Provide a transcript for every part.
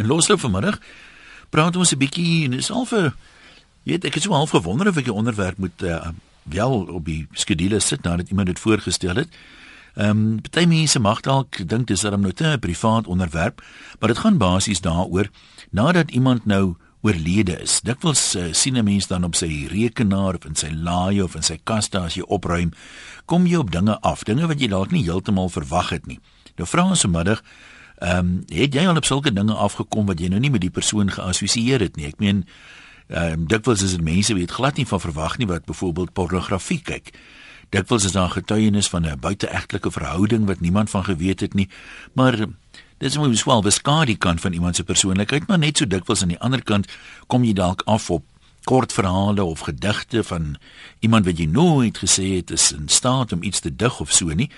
In losloop vanmiddag praat ons 'n bietjie en dis al vir weet ek het so half gewonder of ek die onderwerp moet uh, wel op die skedule sit nadat iemand dit voorgestel het. Ehm um, baie mense mag dalk dink dis dan nou 'n privaat onderwerp, maar dit gaan basies daaroor nadat iemand nou oorlede is. Dikwels uh, sien 'n mens dan op sy rekenaar of in sy laai of in sy kaste as jy opruim, kom jy op dinge af, dinge wat jy dalk nie heeltemal verwag het nie. Nou vra ons vanmiddag Ehm um, het jy al op sulke dinge afgekom wat jy nou nie met die persoon geassosieer het nie? Ek meen ehm um, dikwels is dit mense het glad nie van verwag nie wat byvoorbeeld pornografie kyk. Dikwels is daar getuienis van 'n buiteegtelike verhouding wat niemand van geweet het nie. Maar dit is mos wel beskadi kan van iemand se persoonlikheid, maar net so dikwels aan die ander kant kom jy dalk af op kort verhale of gedigte van iemand wat jy nooit gesê het is in staat om iets te dig of so nie.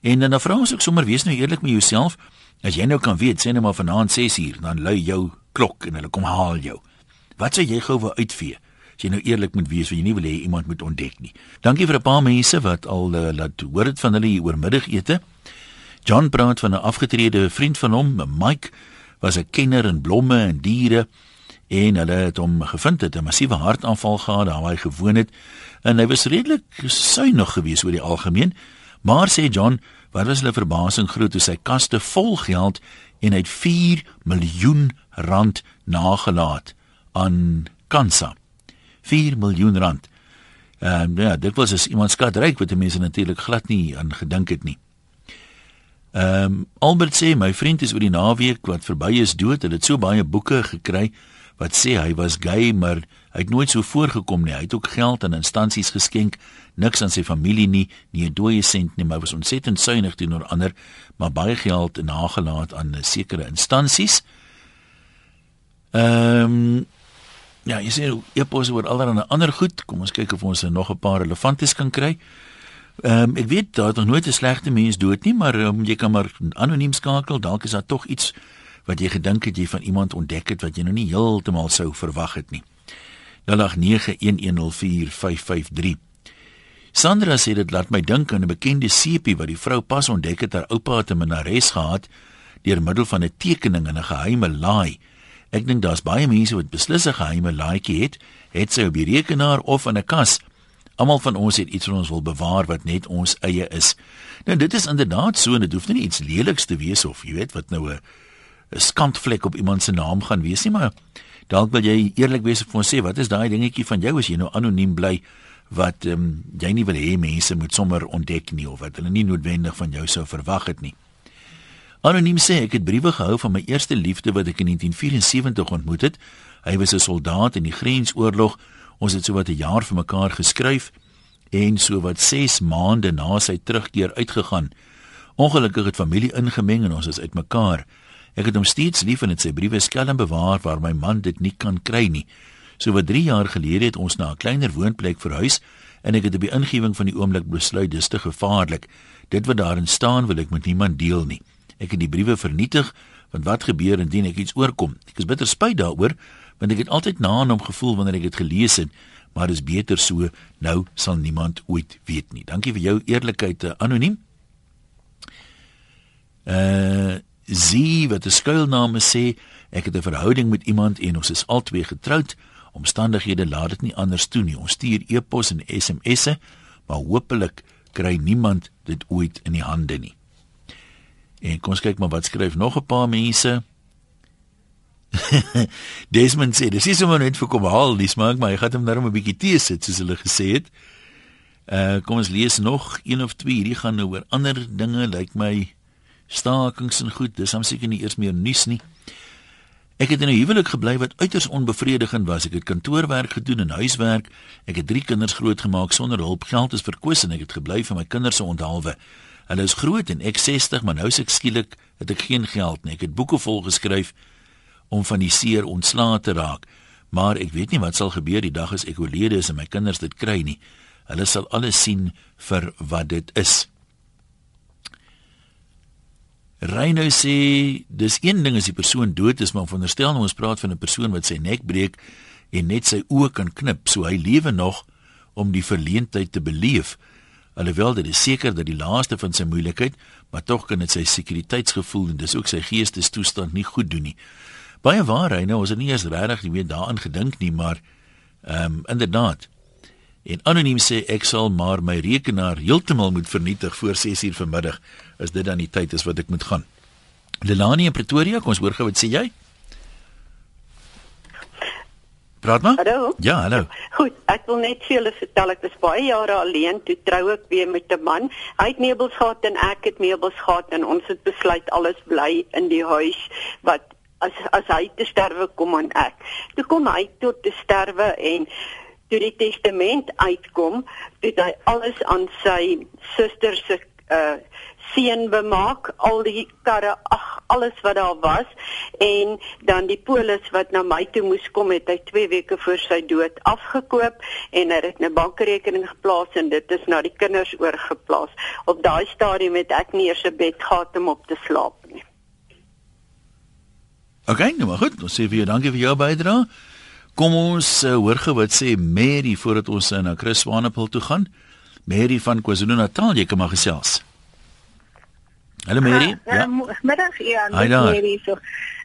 En dan vra ons ook sommer wees nou eerlik met jouself. As jy nou kan weet, sê net maar vanaand 6uur, dan lui jou klok en hulle kom haal jou. Wat sê jy gou wou uitvee? As jy nou eerlik moet wees, want jy nie wil hê iemand moet ontdek nie. Dankie vir 'n paar mense wat al uh, laat hoor dit van hulle hier oor middagete. John praat van 'n afgetrede vriend van hom, Mike, was 'n kenner in blomme en diere en hulle het hom gevind het 'n massiewe hartaanval gehad waar hy gewoon het en hy was redelik suinig geweest oor die algemeen. Maar sê John, wat was hulle verbasing groot toe sy kaste vol geld en hy het 4 miljoen rand nagelaat aan Kansa. 4 miljoen rand. Ehm um, ja, dit was as iemand skatryk wat die mense natuurlik glad nie aan gedink het nie. Ehm um, Albert sê my vriend is oor die naweek wat verby is dood. Hulle het so baie boeke gekry wat sê hy was gay, maar hy het nooit so voorgekom nie. Hy het ook geld aan instansies geskenk, niks aan sy familie nie, nie 'n dooie sent nie, maar was ontsettend suiwig teenoor ander, maar baie geld nagelaat aan sekere instansies. Ehm um, ja, jy sien epos oor allerlei ander goed. Kom ons kyk of ons nog 'n paar relevantes kan kry. Ehm um, ek weet daar het nog nooit 'n slegte mens dood nie, maar um, jy kan maar anoniem skakel, dalk is daar tog iets wat jy gedink het jy van iemand ontdek het wat jy nou nie heeltemal sou verwag het nie. 0891104553. Sandra sê dit laat my dink aan 'n bekende sepie wat die vrou pas ontdek het haar oupa het 'n minares gehad deur middel van 'n tekening in 'n geheime laai. Ek dink daar's baie mense wat beslis 'n geheime laaitjie het, het sy op die rekenaar of in 'n kas. Almal van ons het iets wat ons wil bewaar wat net ons eie is. Nou dit is inderdaad so en dit hoef nie iets leliks te wees of jy weet wat nou 'n 'n skandvlek op iemand se naam gaan wees nie, maar dalk wil jy eerlik wees en vir ons sê wat is daai dingetjie van jou as jy nou anoniem bly wat ehm um, jy nie wil hê mense moet sommer ontdek nie of wat hulle nie noodwendig van jou sou verwag het nie. Anoniem sê ek het briewe gehou van my eerste liefde wat ek in 1974 ontmoet het. Hy was 'n soldaat in die grensoorlog. Ons het so wat 'n jaar vir mekaar geskryf en so wat 6 maande na sy terugkeer uitgegaan. Ongelukkig het familie ingemeng en ons is uitmekaar. Ek het hom steeds lief en het sy briewe skelm bewaar waar my man dit nie kan kry nie. So wat 3 jaar gelede het ons na 'n kleiner woonplek verhuis en ek het op die ingewing van die oomblik besluit dis te gevaarlik. Dit wat daarin staan wil ek met niemand deel nie. Ek het die briewe vernietig want wat gebeur indien ek iets oorkom? Ek is bitter spyt daaroor want ek het altyd na aan hom gevoel wanneer ek dit gelees het, maar dis beter so nou sal niemand ooit weet nie. Dankie vir jou eerlikheid eh, anoniem. Uh Zie wat 'n skuilnaam sê, ek het 'n verhouding met iemand en ons is albei getroud. Omstandighede laat dit nie anders toe nie. Ons stuur e-pos en SMS'e, maar hopelik kry niemand dit ooit in die hande nie. En kom ons kyk maar wat skryf nog 'n paar mense. Desmond sê, dis is sommer net vir kom haal, dis maak maar, ek gaan hom nou 'n bietjie tee sit soos hulle gesê het. Uh kom ons lees nog een of twee, hierdie gaan nou oor ander dinge, lyk like my stakings en goed, dis hom seker nie eers meer nuus nie. Ek het in 'n huwelik gebly wat uiters onbevredigend was. Ek het kantoorwerk gedoen en huiswerk. Ek het 3 kinders grootgemaak sonder hulp. Geld is verkwis en ek het gebly vir my kinders se onthaalwe. Hulle is groot en ek 60, maar nou is ek skielik het ek geen geld nie. Ek het boeke vol geskryf om van die seer ontslae te raak. Maar ek weet nie wat sal gebeur die dag as ek oorlede is en my kinders dit kry nie. Hulle sal alles sien vir wat dit is. Reino sê dis een ding as die persoon dood is, maar veronderstel nou ons praat van 'n persoon wat sy nek breek en net sy oë kan knip, so hy lewe nog om die verleentheid te beleef. Alhoewel dit is seker dat die laaste van sy moeilikheid, maar tog kan dit sy sekuriteitsgevoel en dis ook sy geestestoestand nie goed doen nie. Baie waar, hy nou, ons het nie eers regtig nie meer daaraan gedink nie, maar ehm um, inderdaad. En anoniem sê ek sal maar my rekenaar heeltemal moet vernietig voor 6uur vanmiddag as dit dan die tyd is wat ek moet gaan. Lelani in Pretoria, kom ons hoor gou wat sê jy? Praat maar. Hallo. Ja, hallo. Goed, ek wil net vir julle vertel ek was baie jare alleen toe trou ek weer met 'n man. Hy het meubels gehad en ek het meubels gehad en ons het besluit alles bly in die huis wat as as hy te sterwe kom en ek. Toe kom hy tot te sterwe en toe die testament uitkom, het hy alles aan sy suster se uh seën bemaak al die karre ag alles wat daar was en dan die polis wat na my toe moes kom het hy 2 weke voor sy dood afgekoop en hy het 'n bankrekening geplaas en dit is na die kinders oorgeplaas. Op daai stadium het ek nie eers 'n bed gehad om op te slaap nie. OK nou maar goed. Ons sê vir jou dankie vir jou bydrae kom ons uh, hoor gou wat sê Mary voordat ons uh, na Chris Swanepoel toe gaan Mary van KwaZulu-Natal jy kan maar gesels Hallo Mary. Uh, ja. Um, middag ja, Hi Mary so.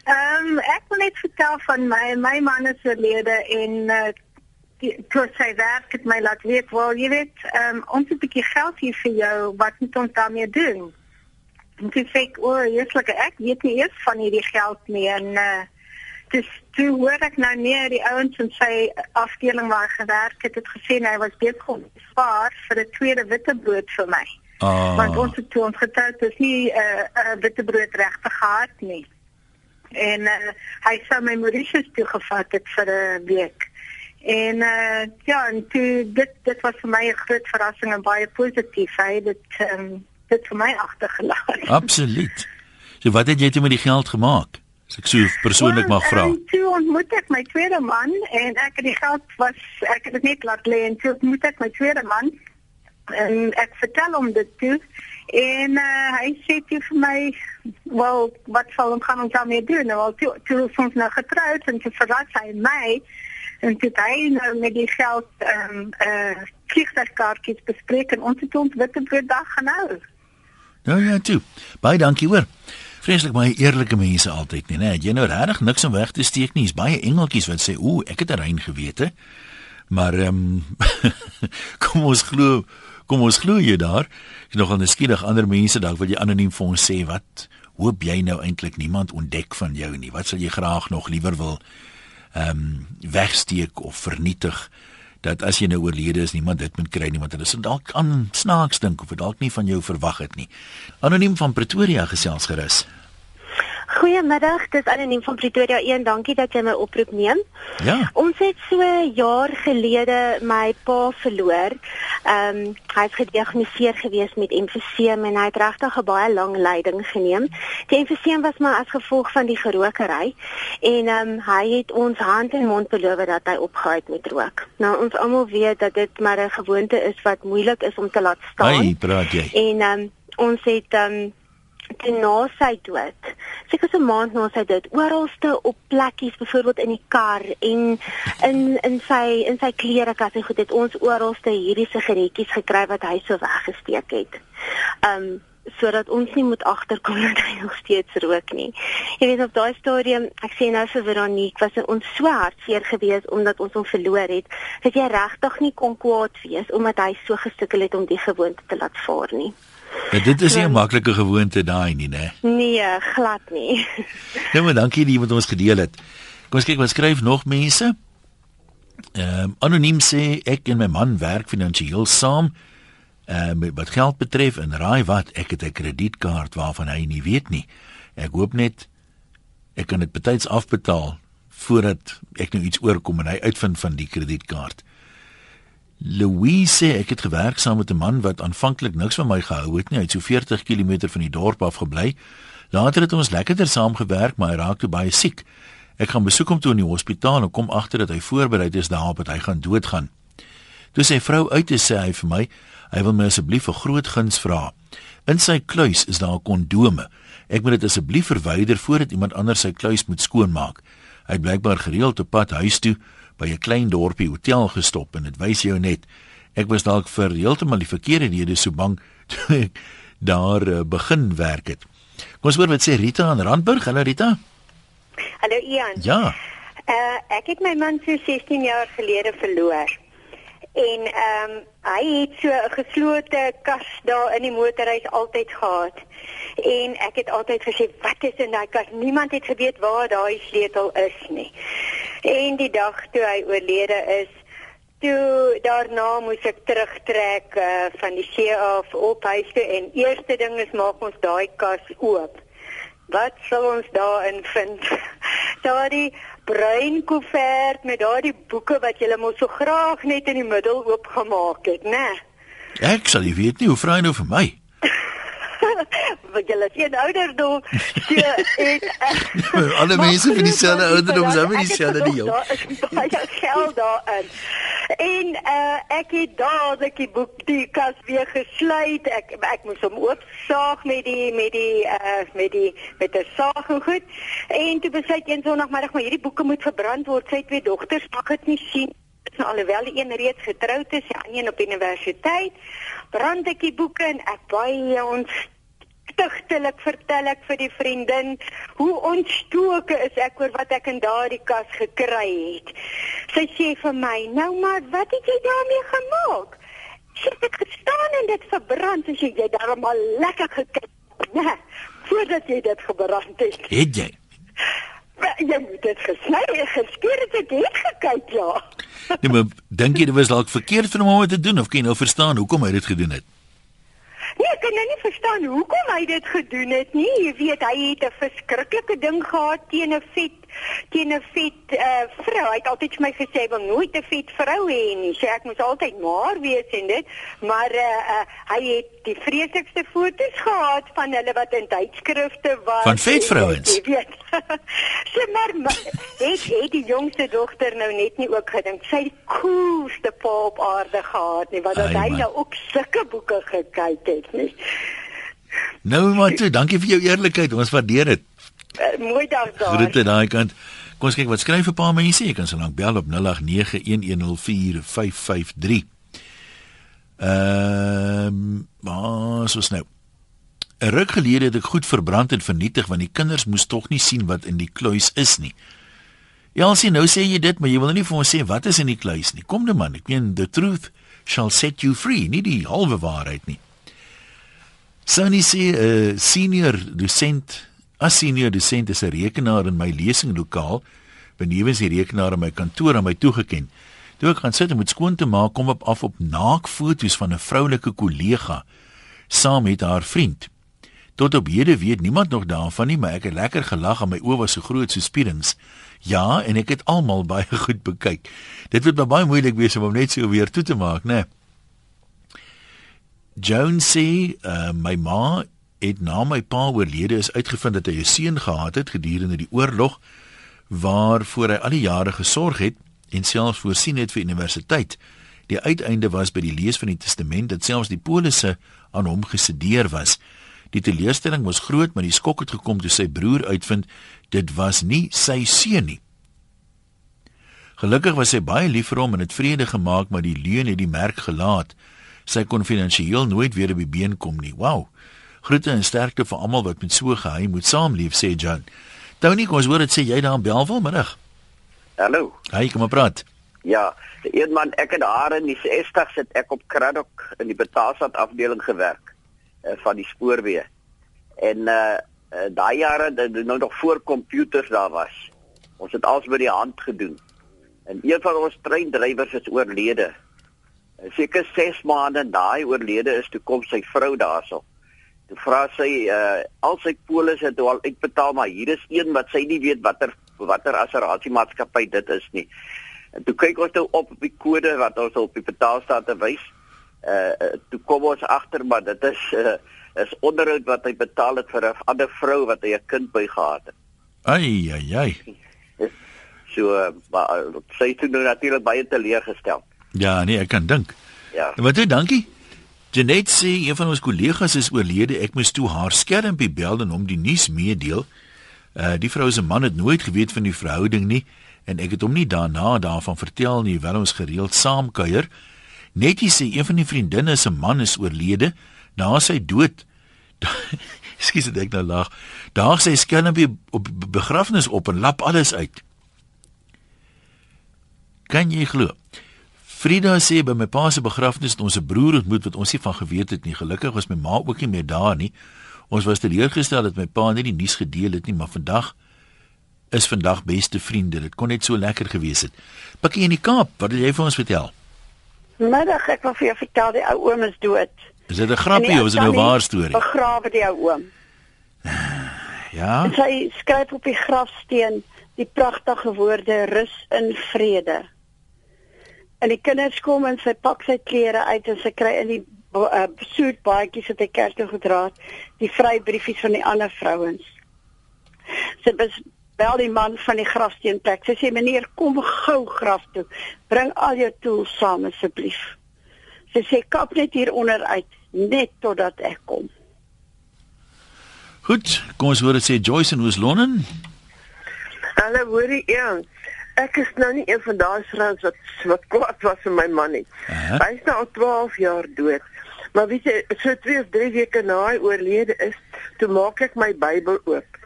Ehm um, ek wil net vertel van my my man is verlede en uh toe sy werk het my laat weet wel jy weet ehm um, ons het 'n bietjie geld hier vir jou wat moet ons daarmee doen? En toe sê ek o, eerlik ek weet nie eers van hierdie geld nie en uh dis toe hoor ek nou nie die ouens in sy afdeling waar hy gewerk het het gesê hy was besig om spaar vir 'n tweede witbrood vir my. Ah. Want ons het toe ons getroud is nie 'n uh, uh, witbrood regte gehad nie. En uh, hy sou my Mauritius toe gevat het vir 'n week. En uh, ja, en toe, dit dit was vir my 'n groot verrassing en baie positief. Hy het dit um, dit vir my agtergelaat. Absoluut. So wat het jy toe met die geld gemaak? As ek so persoonlik mag vra. En toe ontmoet ek my tweede man en ek het die geld was ek het dit net laat lê en toe ontmoet ek my tweede man en ek vertel hom dit toe en uh, hy sê toe vir my wel wat sal ons gaan ons daarmee doen? Nou toe toe ons nou getroud en toe verras hy my en toe hy nou met die geld ehm um, uh, vliegtuigkaartjies bespreek en ons het ons witte dag genou nou ja toe. Baie dankie hoor Vreeslik baie eerlike mense altyd nie, né? Jy nou regtig niks om weg te steek nie. Is baie engeltjies wat sê, "Ooh, ek het 'n rein gewete." Maar ehm um, kom ons glo Kom ons glo jy daar. Jy nog al neskierig ander mense dalk wil jy anoniem vir ons sê wat hoop jy nou eintlik niemand ontdek van jou nie. Wat sal jy graag nog liewer wil ehm um, wegsteek of vernietig dat as jy nou oorlede is niemand dit moet kry nie want hulle sal dalk aan snaaks dink of dalk nie van jou verwag het nie. Anoniem van Pretoria gesels gerus. Goeiemiddag, dis anoniem van Pretoria 1. Dankie dat jy my oproep neem. Ja. Ons het so 'n jaar gelede my pa verloor. Ehm um, hy is gediagnoseer gewees met emfyseem en hy het regtig 'n baie lang lyding geneem. Die emfyseem was maar as gevolg van die gerookery en ehm um, hy het ons hand en mond beloof dat hy opgehou het met rook. Nou ons almal weet dat dit maar 'n gewoonte is wat moeilik is om te laat staan. Hey, praat jy. En ehm um, ons het ehm um, toe na sy dood. Seker so 'n maand na sy dood, oralste op plekkies, byvoorbeeld in die kar en in in sy in sy klerekas en goed het ons oralste hierdie sigaretjies gekry wat hy so weggesteek het. Um sodat ons nie moet agterkom dat hy nog steeds rook nie. Jy weet op daai stadium, ek sê nou vir Veronique, was ons so hartseer geweest omdat ons hom verloor het, dat jy regtig nie kon kwaad wees omdat hy so gesukkel het om die gewoonte te laat vaar nie. Ja, dit is nie 'n maklike gewoonte daai nie, né? Nee, glad nie. Nou maar dankie dat jy met ons gedeel het. Kom ons kyk wat skryf nog mense. Ehm um, anoniem sê ek en my man werk finansiëel saam. Ehm um, wat geld betref en raai wat, ek het 'n kredietkaart waarvan hy nie weet nie. Ek hoop net ek kan dit betyds afbetaal voordat ek nou iets oorkom en hy uitvind van die kredietkaart. Louise sê ek het gewerk saam met 'n man wat aanvanklik niks van my gehou het nie. Hy het so 40 km van die dorp af gebly. Later het ons lekkerder saamgewerk, maar hy raak toe baie siek. Ek gaan besoek hom toe in die hospitaal en kom agter dat hy voorberei is daarop dat hy gaan doodgaan. Toe sy vrou uit is, sê hy vir my, hy wil my asseblief 'n groot guns vra. In sy kluis is daar kondome. Ek moet dit asseblief verwyder voordat iemand anders sy kluis moet skoonmaak. Hy het blykbaar gereeld op pad huis toe by 'n klein dorpie hotel gestop en dit wys jou net ek was dalk vir heeltemal die verkeerde rede so bang toe ek daar uh, begin werk het. Kom ons hoor wat sê Rita aan Randburg. Hallo Rita. Hallo Ian. Ja. Uh ek het my man so 16 jaar gelede verloor. En ehm um, hy het so 'n geslote kas daar in die motorhuis altyd gehad. En ek het altyd gesê wat is in daai kas? Niemand het geweet waar daai sleutel is nie. En die dag toe hy oorlede is, toe daarna moes ek terugtrek uh, van die see af op huis toe en eerste ding is maak ons daai kas oop. Wat sal ons daarin vind? Daardie bruin koevert met daardie boeke wat jy mos so graag net in die middel oopgemaak het, né? Ek sal nie weet nie hoe vra jy nou vir my. Wat jy laat een ouderdom so het alle mense van dieselfde ouderdom is hom dieselfde die jou. Baie geld daarin. En uh, ek het dadelik die boek die kas weer gesluit. Ek ek moes hom oopsaag met die met die uh, met die met 'n saag en goed. En toe besluit een sonoggmiddag maar hierdie boeke moet verbrand word. Sy twee dogters mag dit nie sien nou alhoewel die een reeds getroud is, die ander op universiteit, brand ek die boeke en ek baie ons Tigtelik vertel ek vir die vriendin hoe ontstoke is ek oor wat ek in daardie kas gekry het. Sy sê vir my: "Nou maar, wat het jy daarmee gemaak?" Sy het gestaan en dit verbrand, as jy daarom al lekker gekyk. Ja, voordat jy dit gebrand het. Het jy? Jy moet dit gesny en geskeur het ek het gekyk, ja. Nee, maar dink jy dit was dalk verkeerd vir hom om dit te doen of kan jy nou verstaan hoekom hy dit gedoen het? Nee, ek kan nou nie verstaan hoekom hy dit gedoen het nie. Jy weet, hy het 'n verskriklike ding gehad teen 'n vet teen 'n vet uh, vrou. Hy het altyd vir my gesê wil nooit 'n vet vrou hê nie. Sê ek moet altyd maar wees en dit, maar uh, uh, hy het die vreeslikste foto's gehad van hulle wat in tydskrifte was. Van vet vrouens. Jy weet. Sê maar, het, het die jongste dogter nou net nie ook gedink sy die coolste pa op aarde gehad nie, want dat hy nou ook sulke boeke gekyk het nie. Nou maar toe, dankie vir jou eerlikheid. Ons waardeer dit. Uh, mooi dag daar. Groete daai kant. Kom ons kyk wat skryf 'n paar mense. Jy kan so lank bel op 0891104553. Ehm, um, maar soos nou. 'n Ruk gelede het ek goed verbrand en vernietig want die kinders moes tog nie sien wat in die kluis is nie. Elsie, nou sê jy dit, maar jy wil nie vir ons sê wat is in die kluis nie. Kom nou man, ek meen the truth shall set you free, nie die halwe waarheid nie. Sunny sê 'n uh, senior dosent As senior dosent is 'n rekenaar in my lesinglokaal, benewens die rekenaar in my kantoor aan my toegeken. Toe ek gaan sit om dit skoon te maak, kom op af op naakfoto's van 'n vroulike kollega saam met haar vriend. Tot op hede weet niemand nog daarvan nie, maar ek het lekker gelag en my oë was so groot so spierings. Ja, en ek het almal baie goed bekyk. Dit word baie moeilik wees om hom net so weer toe te maak, né? Nee. Jones sê, uh, my ma het na my pa oorlede is uitgevind dat hy 'n seun gehad het gedurende die oorlog waarvoor hy al die jare gesorg het en selfs voorsien het vir universiteit. Die uiteinde was by die lees van die testament dat selfs die polisse aan hom gesedeer was. Die teleurstelling was groot, maar die skok het gekom toe sy broer uitvind dit was nie sy seun nie. Gelukkig was hy baie lief vir hom en het vrede gemaak, maar die leuen het die merk gelaat. Sy kon finansiëel nooit weer op die been kom nie. Wow. Groete en sterkte vir almal wat met so geheim moet saamleef, sê John. Tony, kom ons hoor dit sê jy daar in Belwel middag. Hallo. Hy kom maar praat. Ja, een man ek het daar in die 60 sit ek op Kraddock in die betaalstad afdeling gewerk uh, van die spoorweë. En uh, uh daai jare dit nou nog voor komputers daar was. Ons het alles met die hand gedoen. En een van ons treindrywers is oorlede. Seker 6 maande daai oorlede is toe kom sy vrou daarso vra sy uh al sy polis het al uitbetaal maar hier is een wat sy nie weet watter watter assuransiemaatskappy dit is nie. En toe kyk ons nou op op die kode wat ons op die betaalstaat wys. Uh toe kom ons agter maar dit is uh is onderhoud wat hy betaal het vir 'n ander vrou wat hy 'n kind by gehad het. Ai ai ai. So uh, maar sy het nou natuurlik baie teleurgestel. Ja, nee, ek kan dink. Ja. Wat jy dankie. Janet sê een van ons kollegas is oorlede. Ek moes toe haar skermpie bel en hom die nuus meedeel. Uh die vrou se man het nooit geweet van die verhouding nie en ek het hom nie daarna daarvan vertel nie, wel ons gereeld saamkuier. Netjie sê een van die vriendinne se man is oorlede na sy dood. Ekskuus dit ek nou lag. Daar sê skelmpie op begrafnis op en lap alles uit. Kan jy glo? Frida sê by my pa se begrafnis het ons 'n broer ontmoet wat ons nie van geweet het nie. Gelukkig was my ma ook nie meer daar nie. Ons was teleurgestel dat my pa nie die nuus gedeel het nie, maar vandag is vandag beste vriende. Dit kon net so lekker gewees het. Pikkie in die Kaap, wat wil jy vir ons vertel? Middag, ek wil vir jou vertel die ou oom is dood. Is dit 'n grappie of is dit nou 'n waar storie? Begrawe die ou oom. Ja. Sy skryf op die grafsteen die pragtige woorde rus in vrede. En die kinders kom en sy pak sy klere uit en sy kry in die uh, soet baadjies wat hy kerk toe gedra het, die vrybriefies van die ander vrouens. Sy bel die man van die grafsteen plek. Sy sê meneer, kom gou graf toe. Bring al jou tools saam asseblief. Sy sê kap net hier onder uit net totdat ek kom. Goed, kom ons hoor dit sê Joyce in Oos-London. Hallo, hoorie een. Ek is nou nie een van daai vrouens wat wat kwaad was vir my man nie. Uh -huh. Hy is nou al 12 jaar dood. Maar weet jy, so 2 of 3 weke na hy oorlede is, toe maak ek my Bybel oop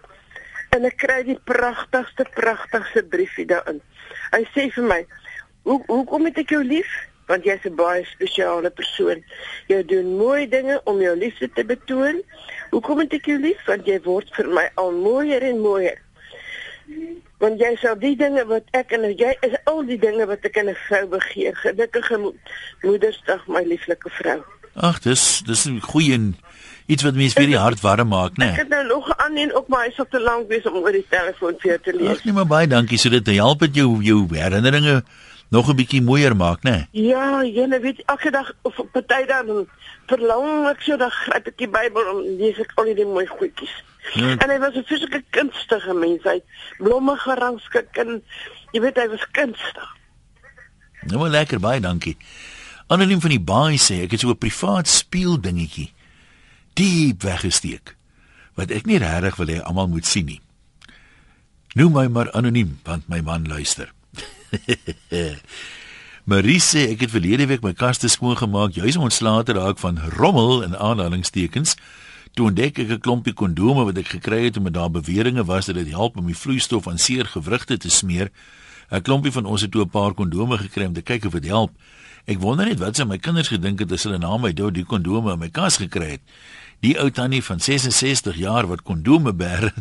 en ek kry die pragtigste pragtigste briefie daarin. Hy sê vir my: "Hoe hoekom het ek jou lief? Want jy's 'n baie spesiale persoon. Jy doen mooi dinge om jou liefde te betoon. Hoekom het ek jou lief? Want jy word vir my al mooier en mooier. Want jy sê die dinge wat ek en jy is al die dinge wat ek in 'n vrou begeer. Gelukkige mo Moedersdag, my lieflike vrou." Ag, dis dis 'n goeie iets wat mense vir die hart warm maak, né? Nee. Ek het nou nog aan en op my sop te lank wees om oor die telefoon vir te lees. Ag nee, maar baie dankie. So dit help dit jou jou herinneringe nog 'n bietjie mooier maak, né? Nee? Ja, jy weet elke dag of party dan verlang ek so dan gryp ek die Bybel en lees ek al die mooi goedjies. Ja. En hy was 'n fisieke kunstige mens. Hy blomme gerangskik en jy weet hy was kunstig. Nou maar lekker, baie dankie. Anoniem van die baai sê ek het so 'n privaat speel dingetjie diep weggesteek wat ek nie regtig wil hê almal moet sien nie. Noem my maar anoniem want my man luister. Marie sê ek het verlede week my kaste skoon gemaak, juis ontslae te raak van rommel en aanhalingstekens. Toe ontdek ek 'n klompie kondome wat ek gekry het omdat daar beweringe was dat dit help om die vloeistof aan seer gewrigte te smeer. 'n Klompie van ons het toe 'n paar kondome gekry om te kyk of dit help. Ek wonder net wat sou my kinders gedink het as hulle na my dood die kondome in my kas gekry het die ou tannie van 66 jaar wat kondome bær.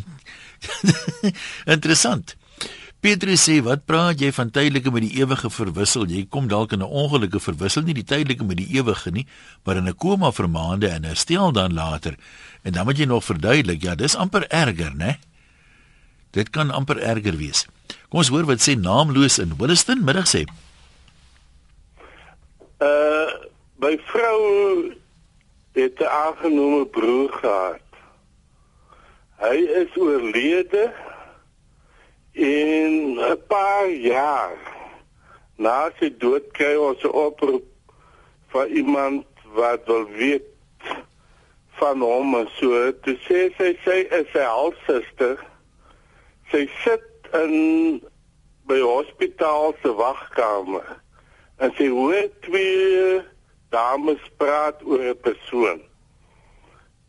Interessant. Petrus sê, "Wat praat jy van tydelike met die ewige verwissel? Jy kom dalk in 'n ongelukkige verwissel nie die tydelike met die ewige nie, maar in 'n koma vir maande en herstel dan later." En dan moet jy nog verduidelik, ja, dis amper erger, né? Dit kan amper erger wees. Kom ons hoor wat sê naamloos in Williston middag sê. Uh by vrou het 'n aangenome broer gehad. Hy is oorlede in 'n paar jaar na sy dood kry ons 'n oproep van iemand wat wil weet van hom en so te sê sy sê is sy halfsuster. Sy sit in by hospitaal se wagkamer en sy hoor twee dames praat oor 'n persoon.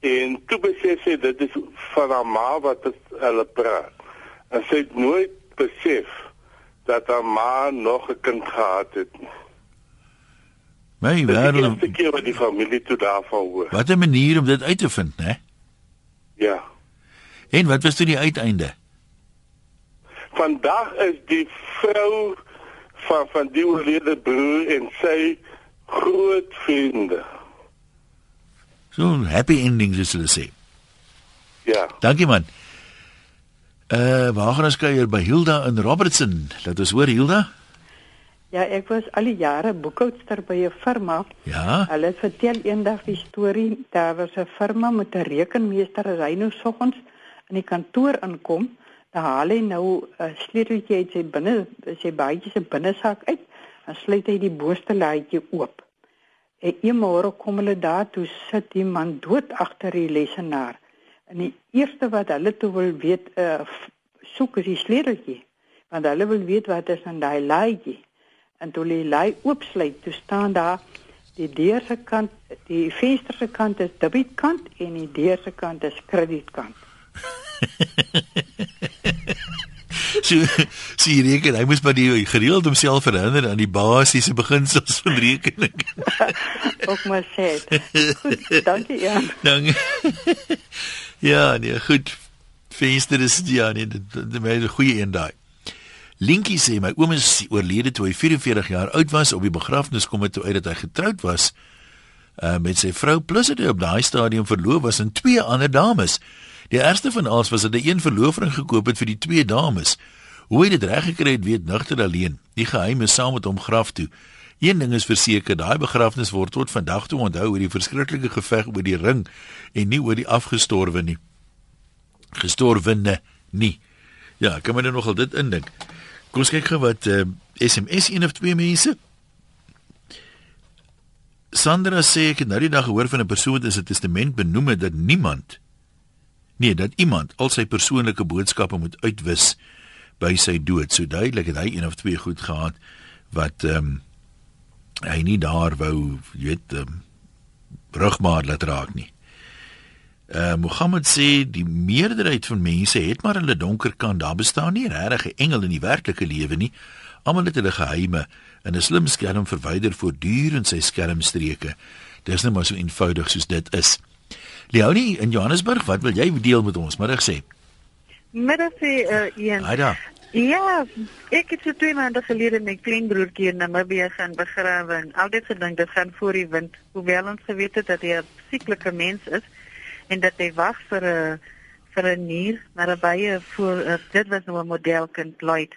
En toe besef sy dit is van haar ma wat hulle praat. En sy het nooit besef dat haar ma nog 'n kind gehad het nie. My wêreld. Dit is keer wat die familie toe daarvan hoor. Wat 'n manier om dit uit te vind, né? Ja. En wat was toe die uiteinde? Vandag is die vrou van van die oorlede broer en sy groot vriende. So happy endings is hulle sê. Ja. Dankie man. Uh waar gaan ons kuier by Hilda in Robertson? Laat ons hoor Hilda. Ja, ek was al die jare boekhoudster by 'n firma. Ja. Hulle vertel eendag die storie, daar was 'n firma met 'n rekenmeester as hy nou soggens in die kantoor inkom, dan haal hy nou 'n sleuteltjie uit sy binne sy baadjie se binnesak uit dan sluit hy die boonste laaitjie oop. En eenmôre kom hulle daar toe sit die man dood agter die lesenaar. En die eerste wat hulle toe wil weet, uh, soek is die sleuteltjie, want hulle wil weet wat is in daai laaitjie. En toe die laai oopsluit, toe staan daar Die deur se kant, die venster se kant is debietkant en die deur se kant is kredietkant. so sien reken hy moes maar die gereeld homself herinner aan die basiese beginsels van rekening. Ook maar sê. Dankie ja. Dankie. Ja, nee, goed. Venster is ja, nee, dit is 'n goeie een daai. Linkie sê my oom is oorlede toe hy 44 jaar oud was. Op die begrafnis kom dit toe uit dat hy getroud was uh, met sy vrou plus dit op daai stadium verloof was aan twee ander dames. Die eerste van alles was dat hy een verloofring gekoop het vir die twee dames. Hoe hy dit reg gekry het, weet nigter alleen. Die geheim is saam met hom graf toe. Een ding is verseker, daai begrafnis word tot vandag toe onthou oor die verskriklike geveg oor die ring en nie oor die afgestorwe nie. Gestorwene nie. Ja, kan men nogal dit indink. Kom ons kyk gou wat uh, eh, SMS een of twee mense. Sandra sê ek het nou die dag gehoor van 'n persoon wat in sy testament benoem het dat niemand nee, dat iemand al sy persoonlike boodskappe moet uitwis by sy dood. So duidelik het hy een of twee goed gehad wat ehm um, hy nie daar wou weet um, rugmaat laat raak nie. Uh Mohammed sê die meerderheid van mense het maar hulle donker kant. Daar bestaan nie regtig 'n engel in die werklike lewe nie. Almal het hulle geheime en 'n slim skerm verwyder voortdurend sy skermstreke. Dis net maar so eenvoudig soos dit is. Leonie in Johannesburg, wat wil jy deel met ons? Middag sê. Middag sê uh Ian. Haai daar. Ja, ek het so twee maande gelede my kleinbroertjie in Namibië gaan begrawe en altyd gedink dit gaan voor die wind, hoewel ons geweet het dat hy 'n sieklike mens is en dat hy wag vir 'n vir 'n nier, maar baie voor uh, dit was nou 'n modelkind Lloyd.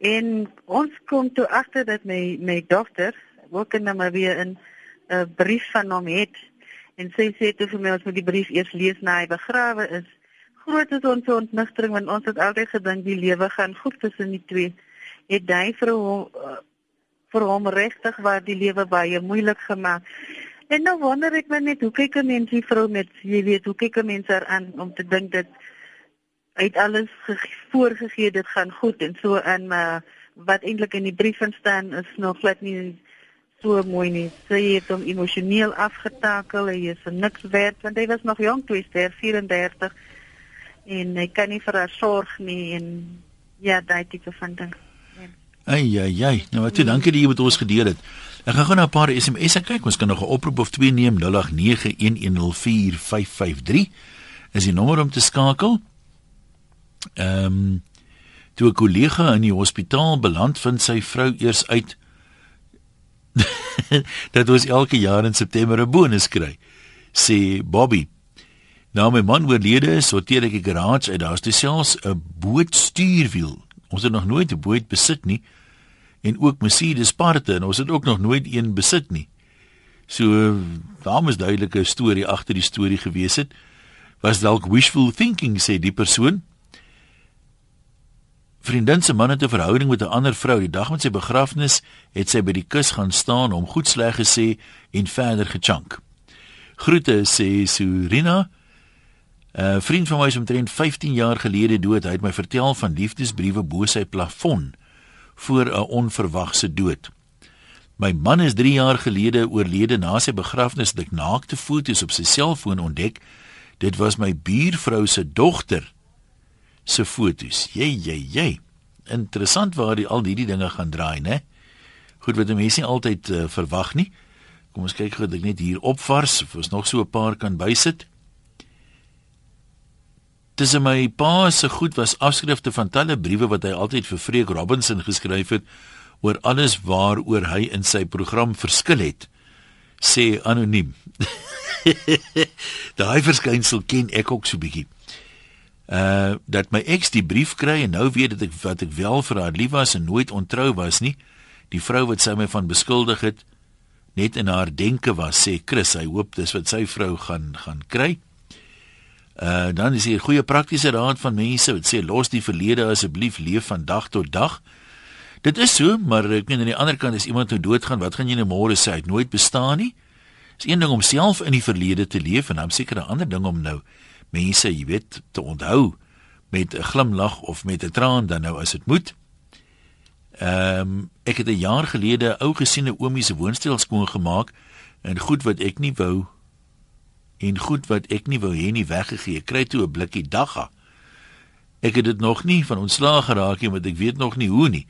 En ons kom toe agter dat my my dogter ook in Namibië 'n brief van hom het. En sy sê toe vir my ons moet die brief eers lees na hy begrawe is groot is ons ontnigtering want ons het altyd gedink die lewe gaan goed tussen die twee. Het hy vir hom uh, vir hom regtig waar die lewe baie moeilik gemaak. En nou wonder ek my net hoe kyk 'n mens die vrou met jy weet hoe kyk 'n mens haar aan om te dink dat uit alles voorgegee dit gaan goed en so en maar wat eintlik in die brief staan is nog glad nie so mooi nie. Sy het hom emosioneel afgetakel. Hy is niks werd want hy was nog jonk, hy is 34 en hy kan nie vir haar sorg nie en ja, daai tipe van ding. Ai ai ai, nou jy dankie dat jy met ons gedeel het. Ek gaan gou na 'n paar SMS'e kyk. Ons kan nog 'n oproep of twee neem 0891104553 is die nommer om te skakel. Ehm um, toe 'n kollega in die hospitaal beland vind sy vrou eers uit dat ons elke jaar in September 'n bonus kry. Sê Bobby, Nou my man oorlede is, sorteer ek die garage uit. Daar's selfs 'n bootstuurwiel. Ons het nog nooit 'n boot besit nie en ook Mercedes parte en ons het ook nog nooit een besit nie. So daar moes duidelike storie agter die storie gewees het. Was dalk wishful thinking sê die persoon. Vriendin se man het 'n verhouding met 'n ander vrou. Die dag met sy begrafnis het sy by die kus gaan staan om goed sleg gesê en verder gechunk. Groete sê Surina. 'n uh, Vriend van my is omtrent 15 jaar gelede dood. Hy het my vertel van liefdesbriewe bo sy plafon voor 'n onverwagse dood. My man is 3 jaar gelede oorlede na sy begrafnis. Ek naakte foto's op sy selfoon ontdek. Dit was my buurvrou se dogter se foto's. Jy jy jy. Interessant waar die al hierdie dinge gaan draai, né? Goed wat mense nie altyd uh, verwag nie. Kom ons kyk gou dat ek net hier opvars of ons nog so 'n paar kan bysit. Tussen my pa se goed was afskrifte van talle briewe wat hy altyd vir Freek Robinson geskryf het oor alles waaroor hy in sy program verskil het. Sê anoniem. Daai verskynsel ken ek ook so bietjie. Uh dat my ex die brief kry en nou weet dit ek wat ek wel vir haar lief was en nooit ontrou was nie. Die vrou wat sy my van beskuldig het net in haar denke was sê Chris hy hoop dis wat sy vrou gaan gaan kry. Uh dan is hier 'n goeie praktiese raad van mense wat sê los die verlede asseblief leef van dag tot dag. Dit is so, maar ek meen aan die ander kant as iemand nou doodgaan, wat gaan jy nou môre sê? Hy het nooit bestaan nie. Dis een ding om self in die verlede te leef en dan seker 'n ander ding om nou mense, jy weet, te onthou met 'n glimlag of met 'n traan dan nou as dit moet. Ehm um, ek het 'n jaar gelede 'n ou gesiene oomie se woonstel skoon gemaak en goed wat ek nie wou en goed wat ek nie wou hê nie weggegee. Kry toe 'n blikkie dagga. Ek het dit nog nie van ontslaag geraak nie, want ek weet nog nie hoe nie.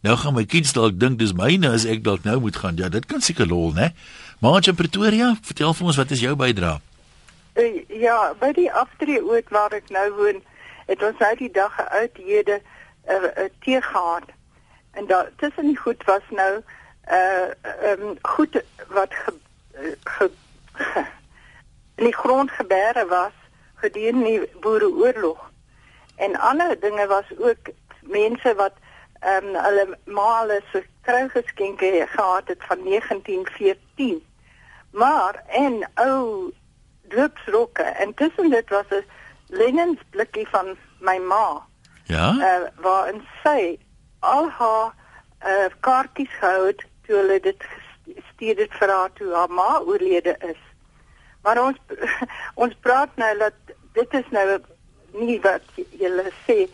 Nou gaan my kids dalk dink dis myne as ek dalk nou moet gaan. Ja, dit kan seker lol, né? Maar in Pretoria, vertel vir ons wat is jou bydrae? Uh, ja, by die aftreeoord waar ek nou woon, het ons uit die dag uithede 'n uh, uh, tee gehad. En daar tussen die goed was nou uh um, goed wat ge, ge, ge, in die grond gebeere was gedurende die boereoorlog. En ander dinge was ook mense wat ehm um, hulle male se kruigeskenke gehad het van 1914. Maar en ou doopsrokke en tussen dit was 'n leniensblikkie van my ma. Ja. Uh, waarin sy al haar uh, kaartjies gehou het toe hulle dit gestuur het vir haar toe haar ma oorlede is. Maar ons ons praat nou dat dit is nou nie wat julle sê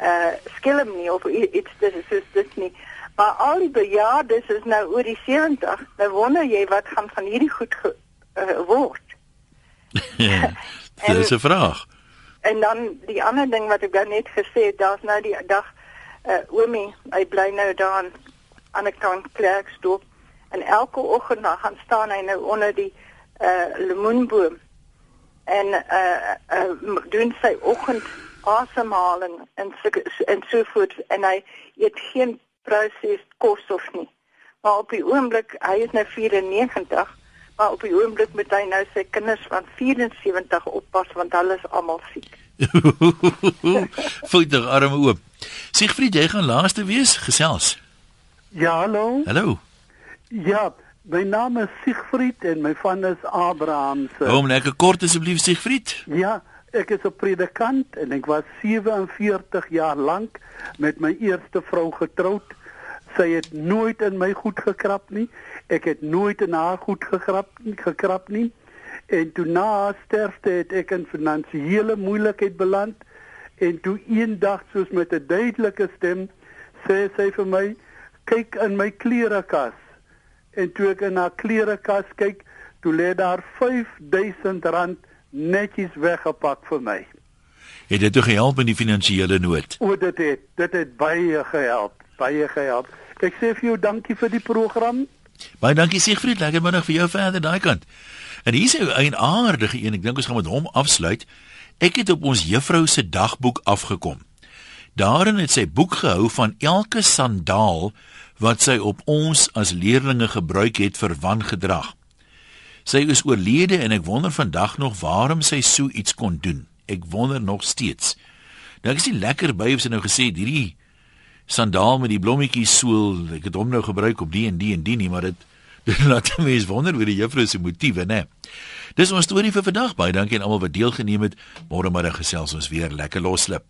uh skelm nie of iets dis is dit nie. Maar al die bejaardes is nou oor die 70. Nou wonder jy wat gaan van hierdie goed ge, uh, word. ja, dit is 'n vraag. En dan die ander ding wat ek nou net gesê het, daar's nou die dag uh oomie, hy bly nou daar aan die kant Klerksdorp en elke oggend dan gaan staan hy nou onder die uh lemoenboom en uh, uh doen sy oggend asemhaling en so, en so voort en hy eet geen proses kos of nie. Maar op die oomblik, hy is nou 94, maar op die oomblik moet hy nou sy kinders van 74 oppas want hulle is almal siek. Voeter arme oop. Siegfried, jy gaan laaste wees gesels. Ja, hallo. Hallo. Ja, my naam is Siegfried en my van is Abraham se. Kom net kort asseblief Siegfried. Ja, ek is 'n predikant en ek was 47 jaar lank met my eerste vrou getroud. Sy het nooit in my goed gekrap nie. Ek het nooit in haar goed gekrap gekrap nie. En toe na haar sterfte het ek in finansiële moeilikheid beland en toe eendag soos met 'n duidelike stem sê sy vir my kyk in my klerekas en toe ek in haar klerekas kyk toe lê daar 5000 rand netjies weggepak vir my. Het dit toe gehelp in die finansiële nood? O dit het dit het baie gehelp baie gehelp. Ek sê vir jou dankie vir die program. Baie dankie Siegfried. Lekker middag vir jou verder daai kant. En hier is 'n aardige een. Ek dink ons gaan met hom afsluit. Ek het op ons juffrou se dagboek afgekom. Daarin het sy boek gehou van elke sandaal wat sy op ons as leerlinge gebruik het vir wangedrag. Sy is oorlede en ek wonder vandag nog waarom sy so iets kon doen. Ek wonder nog steeds. Nou ek is nie lekker by of sy nou gesê het hierdie sandaal met die blommetjies soel, ek het hom nou gebruik op die en die en die nie, maar dit dit laat mense wonder oor die juffrou se motiewe, né? Dis ons storie vir vandag. Baie dankie aan almal wat deelgeneem het. Môre middag gesels ons weer lekker loslip.